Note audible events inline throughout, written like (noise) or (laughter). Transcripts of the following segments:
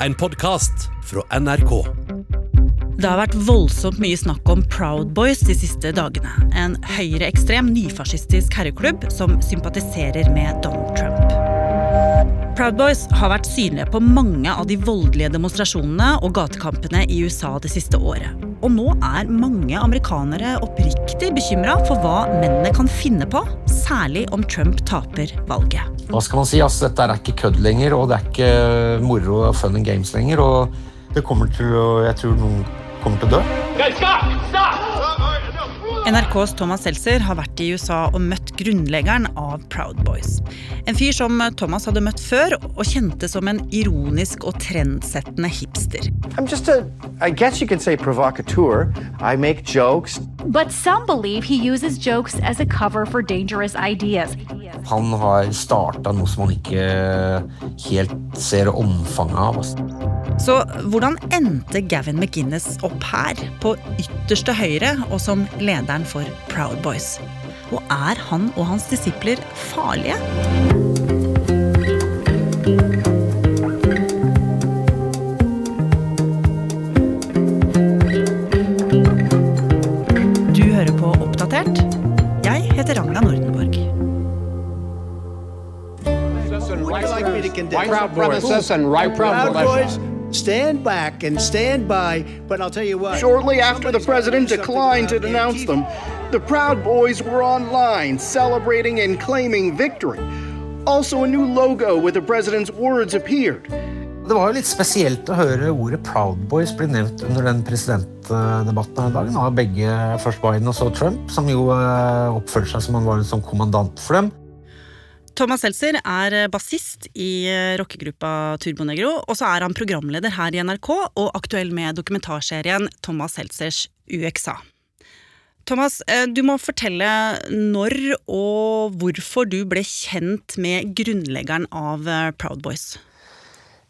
en podkast fra NRK. Det har vært voldsomt mye snakk om Proud Boys de siste dagene. En høyreekstrem, nyfascistisk herreklubb som sympatiserer med Donald Trump. Proud Boys har vært synlige på mange av de voldelige demonstrasjonene og gatekampene i USA det siste året. Og nå er mange amerikanere oppriktig bekymra for hva mennene kan finne på, særlig om Trump taper valget. Hva skal man si? Altså, dette er ikke kødd lenger, og det er ikke moro og fun and games lenger. Og det kommer til å Jeg tror noen kommer til å dø. NRKs Thomas Seltzer har vært i USA og møtt grunnleggeren av Proud Boys. En fyr som Thomas hadde møtt før og kjente som en ironisk og trendsettende hipster. I'm just a, I guess you could say provocateur. I make jokes. But some believe he uses jokes as a cover for dangerous ideas. Han har starta noe som han ikke helt ser omfanget av. Så hvordan endte Gavin McGinnis opp her, på ytterste høyre og som lederen for Proud Boys? Og er han og hans disipler farlige? Du hører på Oppdatert. Jeg heter Ragna Nordenborg. Proud Boys. Proud. Boys? Stand back and stand by, but I'll tell you what. Shortly after the president declined to denounce them, the Proud Boys were online celebrating and claiming victory. Also, a new logo with the president's words appeared. Det var jo litt spesielt å høre ordet Proud Boys bli nevnt under den presidentdebatten her i dag. Av begge, først Biden og så Trump, som jo eh, oppførte seg som han var en sånn kommandant for dem. Thomas Seltzer er bassist i rockegruppa Turbonegro, og så er han programleder her i NRK og aktuell med dokumentarserien Thomas Seltzers UXA. Thomas, eh, du må fortelle når og hvorfor du ble kjent med grunnleggeren av eh, Proud Boys.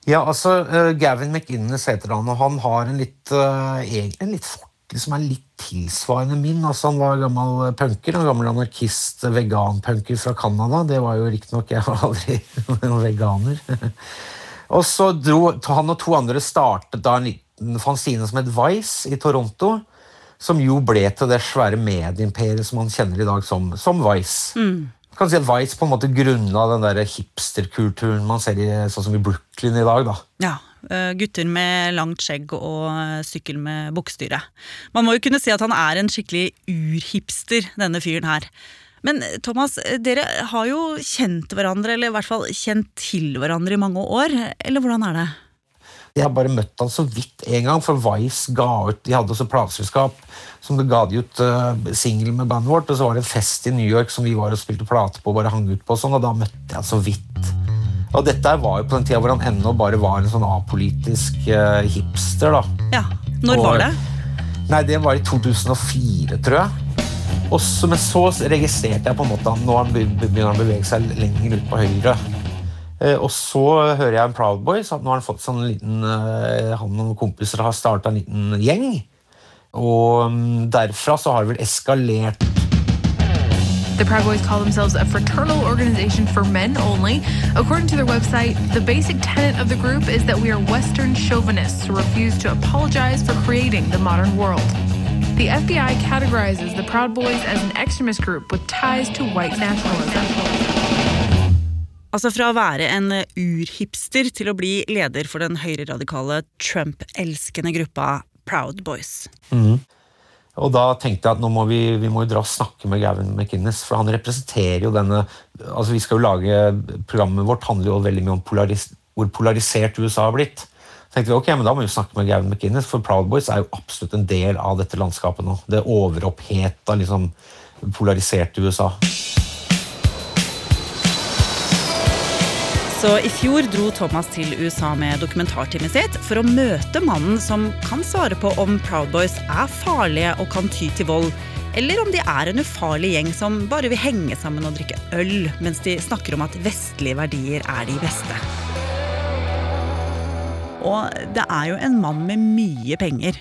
Ja, altså, eh, Gavin McInnes heter han, og han har en litt, eh, en litt fortid som er litt tilsvarende min. Altså, han var gammel punker, en gammel anarkist, veganpunker fra Canada. Det var jo riktignok Jeg var aldri (laughs) noen veganer. (laughs) og så dro han og to andre startet da en liten fanzine som het Vice i Toronto. Som jo ble til det svære medieimperiet som man kjenner i dag som, som Vice. Kan si at Vice på en måte grunnla den der hipsterkulturen man ser i, sånn som i Brooklyn i dag. da. Ja, eh, gutter med langt skjegg og eh, sykkel med buksestyre. Man må jo kunne si at han er en skikkelig urhipster, denne fyren her. Men eh, Thomas, eh, dere har jo kjent hverandre, eller i hvert fall kjent til hverandre i mange år. Eller hvordan er det? Jeg har bare møtt han så vidt en gang, for Vice ga ut De hadde også plateselskap som det ga de ut uh, singel med bandet vårt, og så var det en fest i New York som vi var og spilte plate på og bare hang ut på, og sånn, og da møtte jeg han så vidt. Og dette var jo på den tida hvor han ennå bare var en sånn apolitisk uh, hipster, da. Ja, Når Og- var det? Nei, det var i 2004, tror jeg. Og så, men så registrerte jeg på en måte at nå begynner han å bevege seg lenger ut på høyre. Eh, og så hører jeg en Proud Boys at nå har han fått sånn liten eh, Han og kompiser har starta en liten gjeng. Og mm, derfra så har det vel eskalert. The Proud Boys call themselves a fraternal organization for men only. According to their website, the basic tenet of the group is that we are Western chauvinists who refuse to apologize for creating the modern world. The FBI categorizes the Proud Boys as an extremist group with ties to white nationalism. Altså Fra å være en urhipster til å bli leder for den høyreradikale Trump-elskende gruppa Proud Boys. Mm-hmm. Og da tenkte jeg at nå må vi, vi må dra og snakke med Gavin McInnes, for han representerer jo denne altså Vi skal jo lage Programmet vårt handler jo veldig mye om polaris, hvor polarisert USA har blitt. Så tenkte vi, ok, men Da må vi snakke med Gavin McInnes, for Proud Boys er jo absolutt en del av dette landskapet nå. Det overoppheta, liksom, polariserte USA. Så i fjor dro Thomas til USA med dokumentarteamet sitt for å møte mannen som kan svare på om Proud Boys er farlige og kan ty til vold, eller om de er en ufarlig gjeng som bare vil henge sammen og drikke øl, mens de snakker om at vestlige verdier er de beste. Og det er jo en mann med mye penger.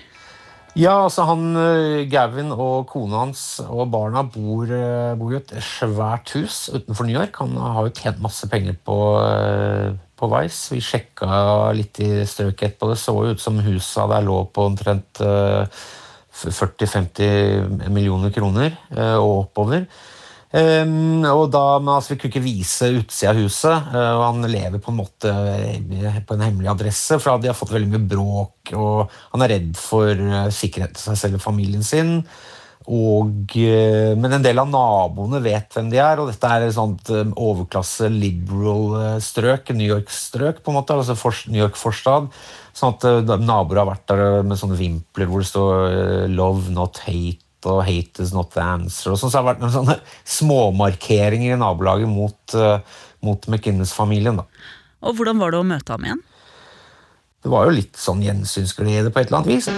Ja, altså han eh, Gavin og kona hans og barna bor, eh, bor i et svært hus utenfor New York. Han har jo tjent masse penger på, eh, på Vice. Vi sjekka litt i strøket etterpå. Det så ut som husa der lå på omtrent eh, 40-50 millioner kroner og oppover. Um, og da, men altså, Vi kunne ikke vise utsida av huset, uh, og han lever på en måte eh, på en hemmelig adresse. For de har fått veldig mye bråk, og han er redd for uh, sikkerheten til seg selv og familien sin. Og, men en del av naboene vet hvem de er, og dette er et sånt overklasse liberal strøk, New York-strøk, på en måte, altså New York-forstad. Sånn at naboer har vært der med sånne vimpler hvor det står 'love, not hate' og 'hate is not the answer'. og sånn, så har det vært noen sånne småmarkeringer i nabolaget mot, uh, mot McInnes-familien. da. Og hvordan var det å møte ham igjen? Det var jo litt sånn gjensynsglede på et eller annet vis.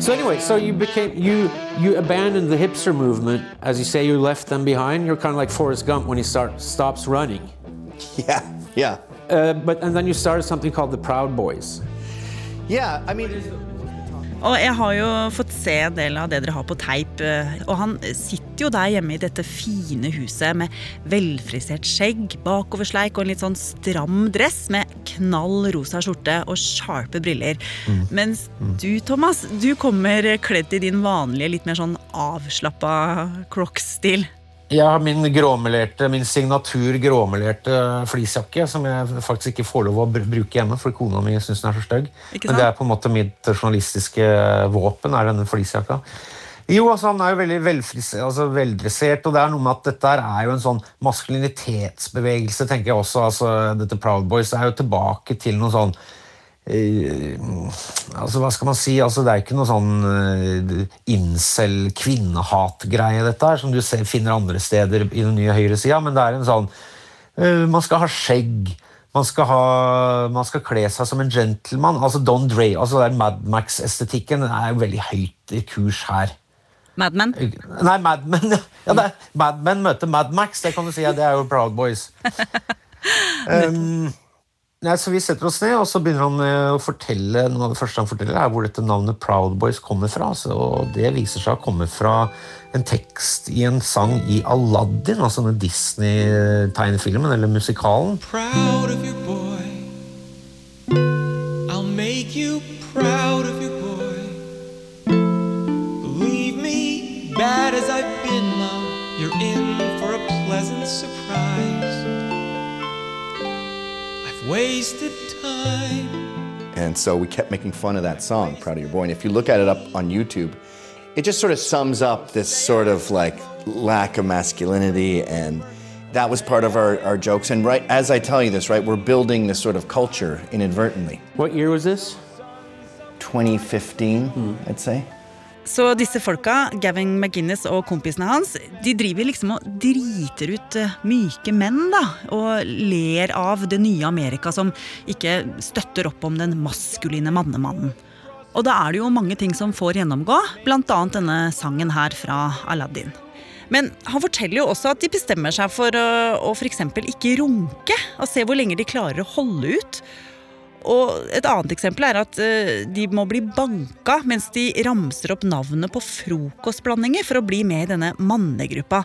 So anyway, so you became you you abandoned the hipster movement, as you say. You left them behind. You're kind of like Forrest Gump when he start stops running. (laughs) Yeah, yeah. Uh, but and then you started something called the Proud Boys. Yeah, I mean, Og jeg har jo fått se en del av det dere har på teip. eh, Og han sitter jo der hjemme i dette fine huset med velfrisert skjegg, bakoversleik og en litt sånn stram dress med knall rosa skjorte og sharpe briller. Mens du, Thomas, du kommer kledd i din vanlige, litt mer sånn avslappa Crocs-stil. Jeg har min, gråmelerte, min signatur gråmelerte fleecejakke, som jeg faktisk ikke får lov å bruke hjemme, for kona mi syns den er så stygg. Men det er på en måte mitt journalistiske våpen, er denne fleecejakka. Jo, altså Han er jo veldig velfrisert, altså veldressert, og det er noe med at dette er jo en sånn maskulinitetsbevegelse, tenker jeg også. altså Dette Proud Boys er jo tilbake til noe sånn altså Hva skal man si? altså Det er ikke noe sånn uh, incel-kvinnehat-greie, dette her, som du ser, finner andre steder i den nye høyresida, men det er en sånn eh, Man skal ha skjegg. Man skal, ha, man skal kle seg som en gentleman. altså Don Dre, altså den Mad Max-estetikken er veldig høyt i kurs her. Mad Men. Nei, Mad Men. (laughs) Ja, det er Mad Men møter Mad Max. Det kan du si, ja, det er jo Proud Boys. Um, (laughs) nei, så Vi setter oss ned, og så begynner han eh, å fortelle noe av det første han forteller er hvor dette navnet Proud Boys kommer fra. Så, og Det viser seg å komme fra en tekst i en sang i Aladdin, altså denne Disney-tegnefilmen, eller musikalen. proud of your boy. Wasted time. And so we kept making fun of that song, Proud of Your Boy. And if you look at it up on YouTube, it just sort of sums up this sort of like lack of masculinity. And that was part of our, our jokes. And right as I tell you this, right, we're building this sort of culture inadvertently. What year was this? 2015, hmm. I'd say. Så disse folka, Gavin McGinnis og kompisene hans, de driver liksom og driter ut eh, myke menn, da. Og ler av det nye Amerika som ikke støtter opp om den maskuline mannemannen. Og da er det jo mange ting som får gjennomgå, annet denne sangen her fra Aladdin. Men han forteller jo også at de bestemmer seg for å, å f.eks. ikke runke, og se hvor lenge de klarer å holde ut. Og et annet eksempel er at eh, de må bli banka mens de ramser opp navnet på frokostblandinger for å bli med i denne mannegruppa.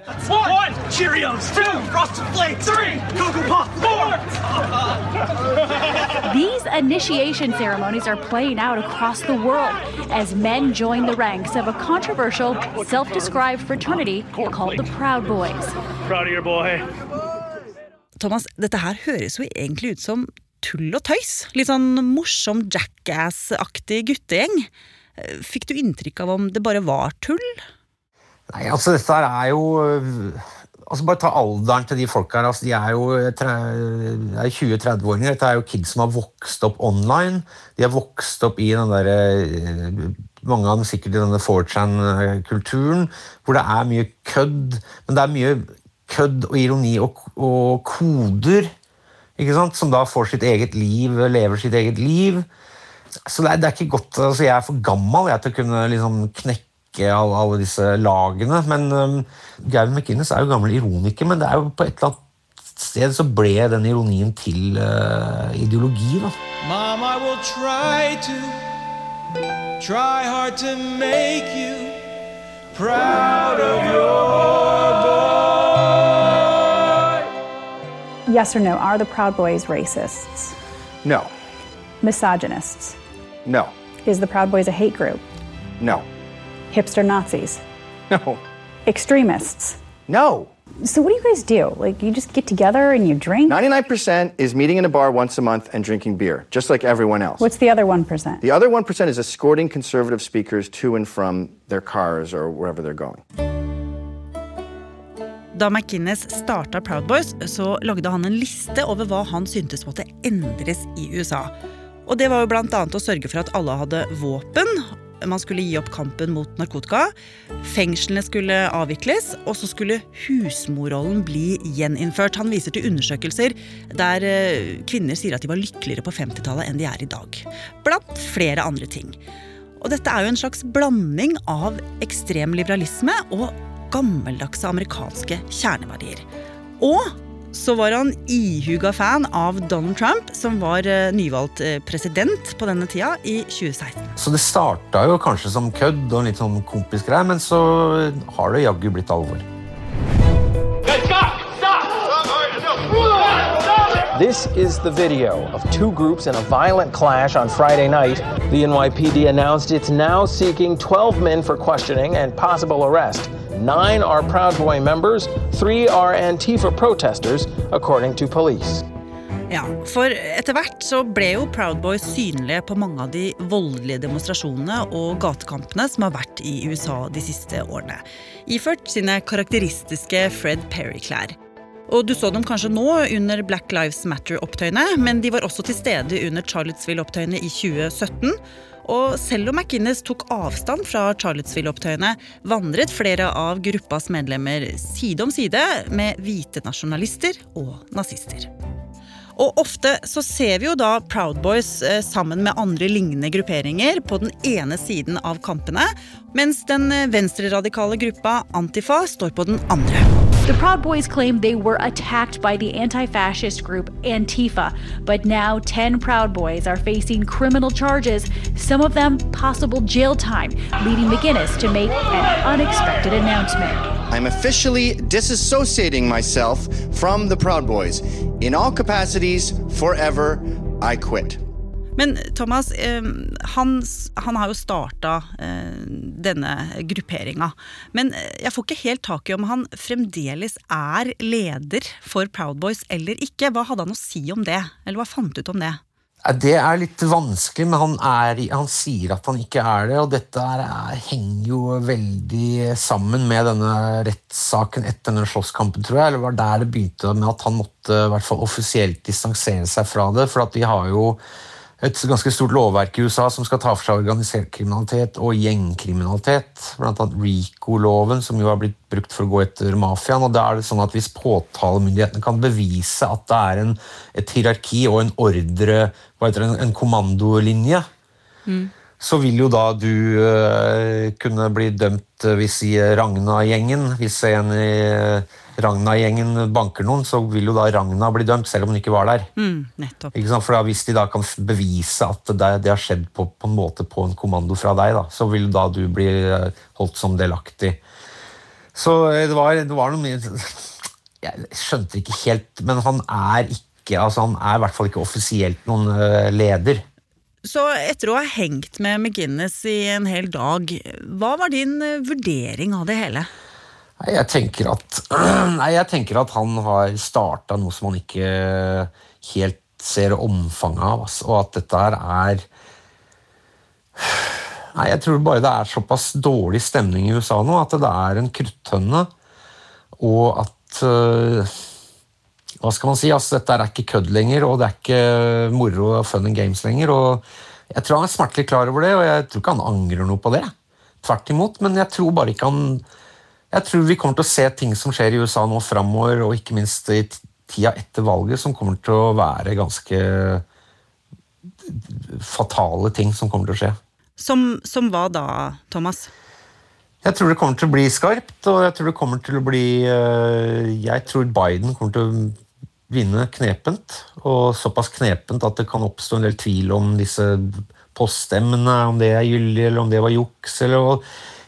These initiation ceremonies are playing out across the world as men join the ranks of a controversial, self described fraternity called the Proud Boys. Proud of your boy. Thomas, dette her høres jo egentlig ut som tull og tøys. Litt sånn morsom jackass-aktig guttegjeng. Eh, Fikk du inntrykk av om det bare var tull? Nei, altså dette her er jo øh, altså Bare ta alderen til de folka her. Altså, de er jo tre- de er 20-30-åringer. Dette er jo kids som har vokst opp online. De har vokst opp i den derre øh, Mange av dem sikkert i denne 4chan-kulturen, hvor det er mye kødd. Men det er mye kødd og ironi og, og koder? Som da får sitt eget liv, lever sitt eget liv. Så det er, det er ikke godt, altså Jeg er for gammel jeg, til å kunne liksom knekke alle, alle disse lagene. Men um, Gavin McInnes er jo gammel ironiker, men det er jo på et eller annet sted så ble den ironien til uh, ideologi. da. Mom, I will try to Try hard to make you proud of your Yes or no, are the Proud Boys racists? No. Misogynists? No. Is the Proud Boys a hate group? No. Hipster Nazis? No. Extremists? No. So what do you guys do? Like you just get together and you drink? 99% is meeting in a bar once a month and drinking beer, just like everyone else. What's the other 1%? The other 1% is escorting conservative speakers to and from their cars or wherever they're going. Da McInnes starta Proud Boys, så lagde han en liste over hva han syntes måtte endres i USA. Og det var jo annet å sørge for at alle hadde våpen. Man skulle gi opp kampen mot narkotika. Fengslene skulle avvikles, og så skulle husmorrollen bli gjeninnført. Han viser til undersøkelser der eh, kvinner sier at de var lykkeligere på 50-tallet enn de er i dag. Blant flere andre ting. Og dette er jo en slags blanding av ekstrem liberalisme og gammeldagse amerikanske kjerneverdier. Og så var han ihuga fan av Donald Trump, som var eh, nyvalgt eh, president på denne tida, i 2016. Så det starta jo kanskje som kødd og en litt sånn kompisgreie, men så har det jaggu blitt alvor. This is the video of two groups in a violent clash on Friday night. The NYPD announced it's now seeking 12 men for questioning and possible arrest. Nine are Proud Boy members, three are Antifa protesters, according to police. Ja, for etter hvert så ble jo Proud Boys synlige på mange av de voldelige demonstrasjonene og gatekampene som har vært i USA de siste årene. Iført sine karakteristiske Fred Perry-klær. Og Du så dem kanskje nå under Black Lives Matter-opptøyene, men de var også til stede under Charlottesville-opptøyene i 2017. Og selv om McInnes tok avstand fra Charlottesville-opptøyene, vandret flere av gruppas medlemmer side om side med hvite nasjonalister og nazister. Og ofte så ser vi jo da Proud Boys eh, sammen med andre lignende grupperinger på den ene siden av kampene, mens den eh, venstreradikale gruppa Antifa står på den andre. The Proud Boys claim they were attacked by the anti fascist group Antifa, but now 10 Proud Boys are facing criminal charges, some of them possible jail time, leading McGinnis to make an unexpected announcement. I'm officially disassociating myself from the Proud Boys. In all capacities, forever, I quit. Men Thomas, han, han har jo starta eh, denne grupperinga. Men eh, jeg får ikke helt tak i om han fremdeles er leder for Proud Boys eller ikke. Hva hadde han å si om det? Eller hva fant ut om det? Det er litt vanskelig, men han, er, han sier at han ikke er det. Og dette er, er, henger jo veldig sammen med denne rettssaken etter denne slåsskampen, tror jeg. Eller var der det begynte med at han måtte i hvert fall offisielt distansere seg fra det. For at vi har jo et ganske stort lovverk i USA som skal ta for seg organisert kriminalitet og gjengkriminalitet. Blant annet RICO-loven, som jo har blitt brukt for å gå etter mafiaen. og da er det sånn at Hvis påtalemyndighetene kan bevise at det er en, et hierarki og en ordre, det, en, kommandolinje, Mm. så vil jo da du uh, kunne bli dømt øh, hvis i Ragna-gjengen Hvis en i øh, Ragna-gjengen banker noen, så vil jo da Ragna bli dømt, selv om hun ikke var der. Mm. Ikke? For da, Hvis de da kan bevise at det, det har skjedd på, på en måte på en kommando fra deg, da, så vil da du bli øh, holdt som delaktig. Så øh, det var, det var noe (laughs) Jeg skjønte ikke helt, men han er ikke altså han er i hvert fall ikke offisielt noen øh, leder. Så etter å ha hengt med McGinnis i en hel dag, hva var din eh, vurdering av det hele? Jeg tenker at, (clears throat) nei, jeg tenker at han har starta noe som han ikke helt ser omfanget av. altså, Og at dette her er Nei, Jeg tror bare det er såpass dårlig stemning i USA nå at det er en kruttønne. Og at uh, Hva skal man si? altså Dette er ikke kødd lenger, og det er ikke moro og fun and games lenger. og Jeg tror han er smertelig klar over det, og jeg tror ikke han angrer noe på det. Tvert imot, men jeg tror bare ikke han Jeg tror vi kommer til å se ting som skjer i USA nå framover, og ikke minst i tida etter valget, som kommer til å være ganske fatale ting som kommer til å skje. Som, som hva da, Thomas? Jeg tror det kommer til å bli skarpt, og jeg tror det kommer til å bli øh, Jeg tror Biden kommer til å vinne knepent, og såpass knepent at det kan oppstå en del tvil om disse poststemmene, om det er gyldig eller om det var juks. eller.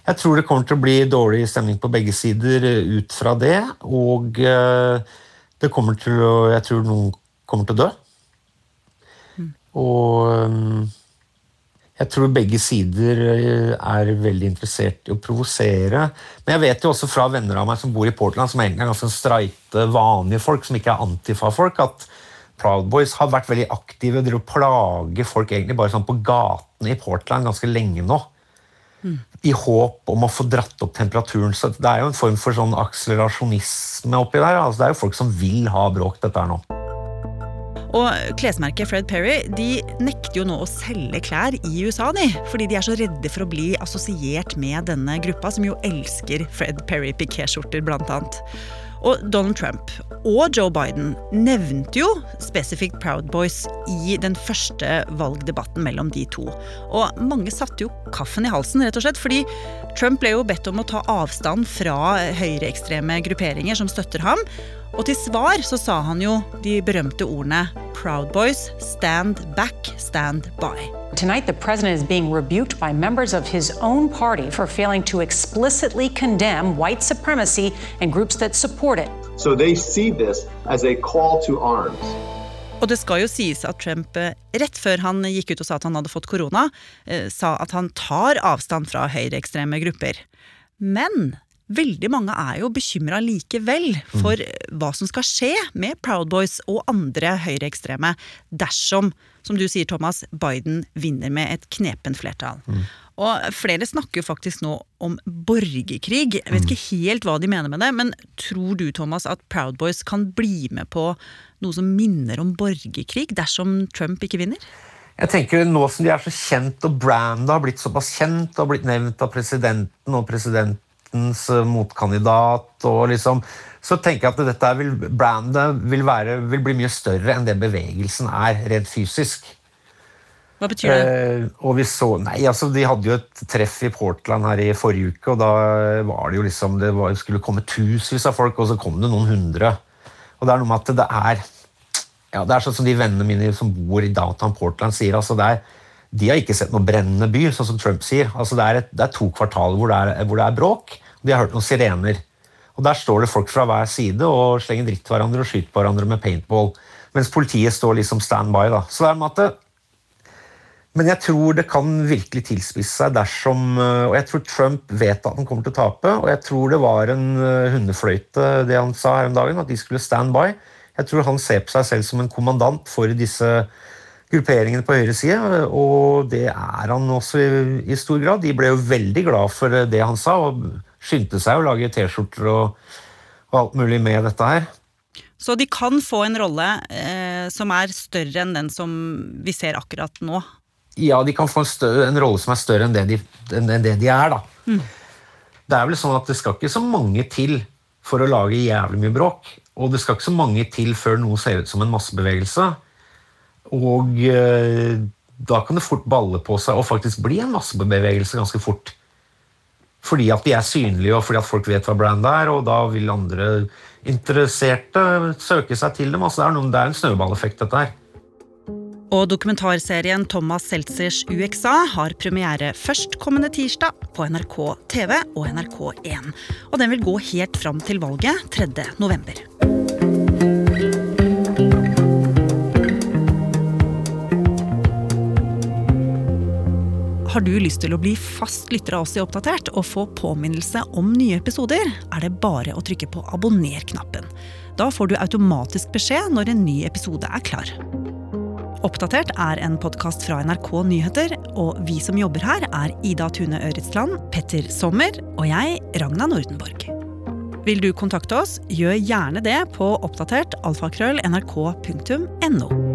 Jeg tror det kommer til å bli dårlig stemning på begge sider eh, ut fra det. Og eh, det kommer til å Jeg tror noen kommer til å dø. Og eh, jeg tror begge sider er veldig interessert i å provosere. Men jeg vet jo også fra venner av meg som bor i Portland, som egentlig er ganske streite, vanlige folk, som ikke er antifa-folk, at Proud Boys har vært veldig aktive og plager folk egentlig bare sånn på gatene i Portland ganske lenge nå. I håp om å få dratt opp temperaturen. Så det er jo en form for sånn akselerasjonisme oppi der. Altså, det er jo folk som vil ha bråk, dette her nå. Og klesmerket Fred Perry de nekter jo nå å selge klær i USA, de, fordi de er så redde for å bli assosiert med denne gruppa, som jo elsker Fred Perry pikéskjorter, blant annet. Og Donald Trump og Joe Biden nevnte jo spesifikt Proud Boys i den første valgdebatten mellom de to. Og mange satte jo kaffen i halsen, rett og slett, fordi Trump ble jo bedt om å ta avstand fra høyreekstreme grupperinger som støtter ham. Og til svar så sa han jo de berømte ordene Proud Boys, stand back, stand by. Tonight, the president is being rebuked by members of his own party for failing to explicitly condemn white supremacy and groups that support it. So they see this as a call to arms. Og det skal jo sies at Trump eh, rett før han gikk ut og sa at han hadde fått korona, eh, sa at han tar avstand fra høyreekstreme grupper. Men veldig mange er jo bekymra likevel for hva som skal skje med Proud Boys og andre høyreekstreme dersom, som du sier Thomas, Biden vinner med et knepent flertall. Og flere snakker jo faktisk nå om borgerkrig. Jeg vet ikke helt hva de mener med det, men tror du Thomas at Proud Boys kan bli med på noe som minner om borgerkrig dersom Trump ikke vinner? Jeg tenker Nå som de er så kjent, og brandet har blitt såpass kjent og blitt nevnt av presidenten og presidentens eh, motkandidat, og liksom, så tenker jeg at dette vil, brandet vil, være, vil bli mye større enn det bevegelsen er, rent fysisk. Hva betyr det? Eh, og vi så, nei, altså De hadde jo et treff i Portland her i forrige uke, og da var det jo liksom Det var, skulle komme tusenvis av folk, og så kom det noen hundre. Og det er noe med at det er ja, det er sånn som de vennene mine som bor i downtown Portland sier. altså det er, De har ikke sett noen brennende by, sånn som Trump sier. altså Det er, et, det er to kvartaler hvor det er, hvor det er bråk, og de har hørt noen sirener. Og Der står det folk fra hver side og slenger dritt til hverandre og skyter på hverandre med paintball. Mens politiet står liksom stand by. da. Så det er med at det, men jeg tror det kan virkelig tilspisse seg dersom Og jeg tror Trump vet at han kommer til å tape, og jeg tror det var en eh, hundefløyte, det han sa her om dagen, at de skulle stand by. Jeg tror han ser på seg selv som en kommandant for disse grupperingene på høyre side, og det er han også i, i stor grad. De ble jo veldig glad for det han sa, og skyndte seg å lage T-skjorter og, og alt mulig med dette her. Så de kan få en rolle eh, som er større enn den som vi ser akkurat nå? Ja, de kan få en, større, en rolle som er større enn det de, enn det de er, da. Mm. Det er vel sånn at det skal ikke så mange til for å lage jævlig mye bråk. Og det skal ikke så mange til før noe ser ut som en massebevegelse. Og eh, da kan det fort balle på seg og faktisk bli en massebevegelse ganske fort. Fordi at de er synlige, og fordi at folk vet hva brand er, og da vil andre interesserte søke seg til dem. Altså det, er noen, det er en snøballeffekt, dette her. Og dokumentarserien Thomas Seltzers UXA har premiere førstkommende tirsdag på NRK TV og NRK1. Og den vil gå helt fram til valget 3. november. Har du lyst til å bli fast lytter av oss i Oppdatert og få påminnelse om nye episoder, er det bare å trykke på abonner-knappen. Da får du automatisk beskjed når en ny episode er klar. Oppdatert er en podkast fra NRK Nyheter, og vi som jobber her, er Ida Tune Øretsland, Petter Sommer og jeg, Ragna Nordenborg. Vil du kontakte oss, gjør gjerne det på oppdatert alfakrøll nrk.no.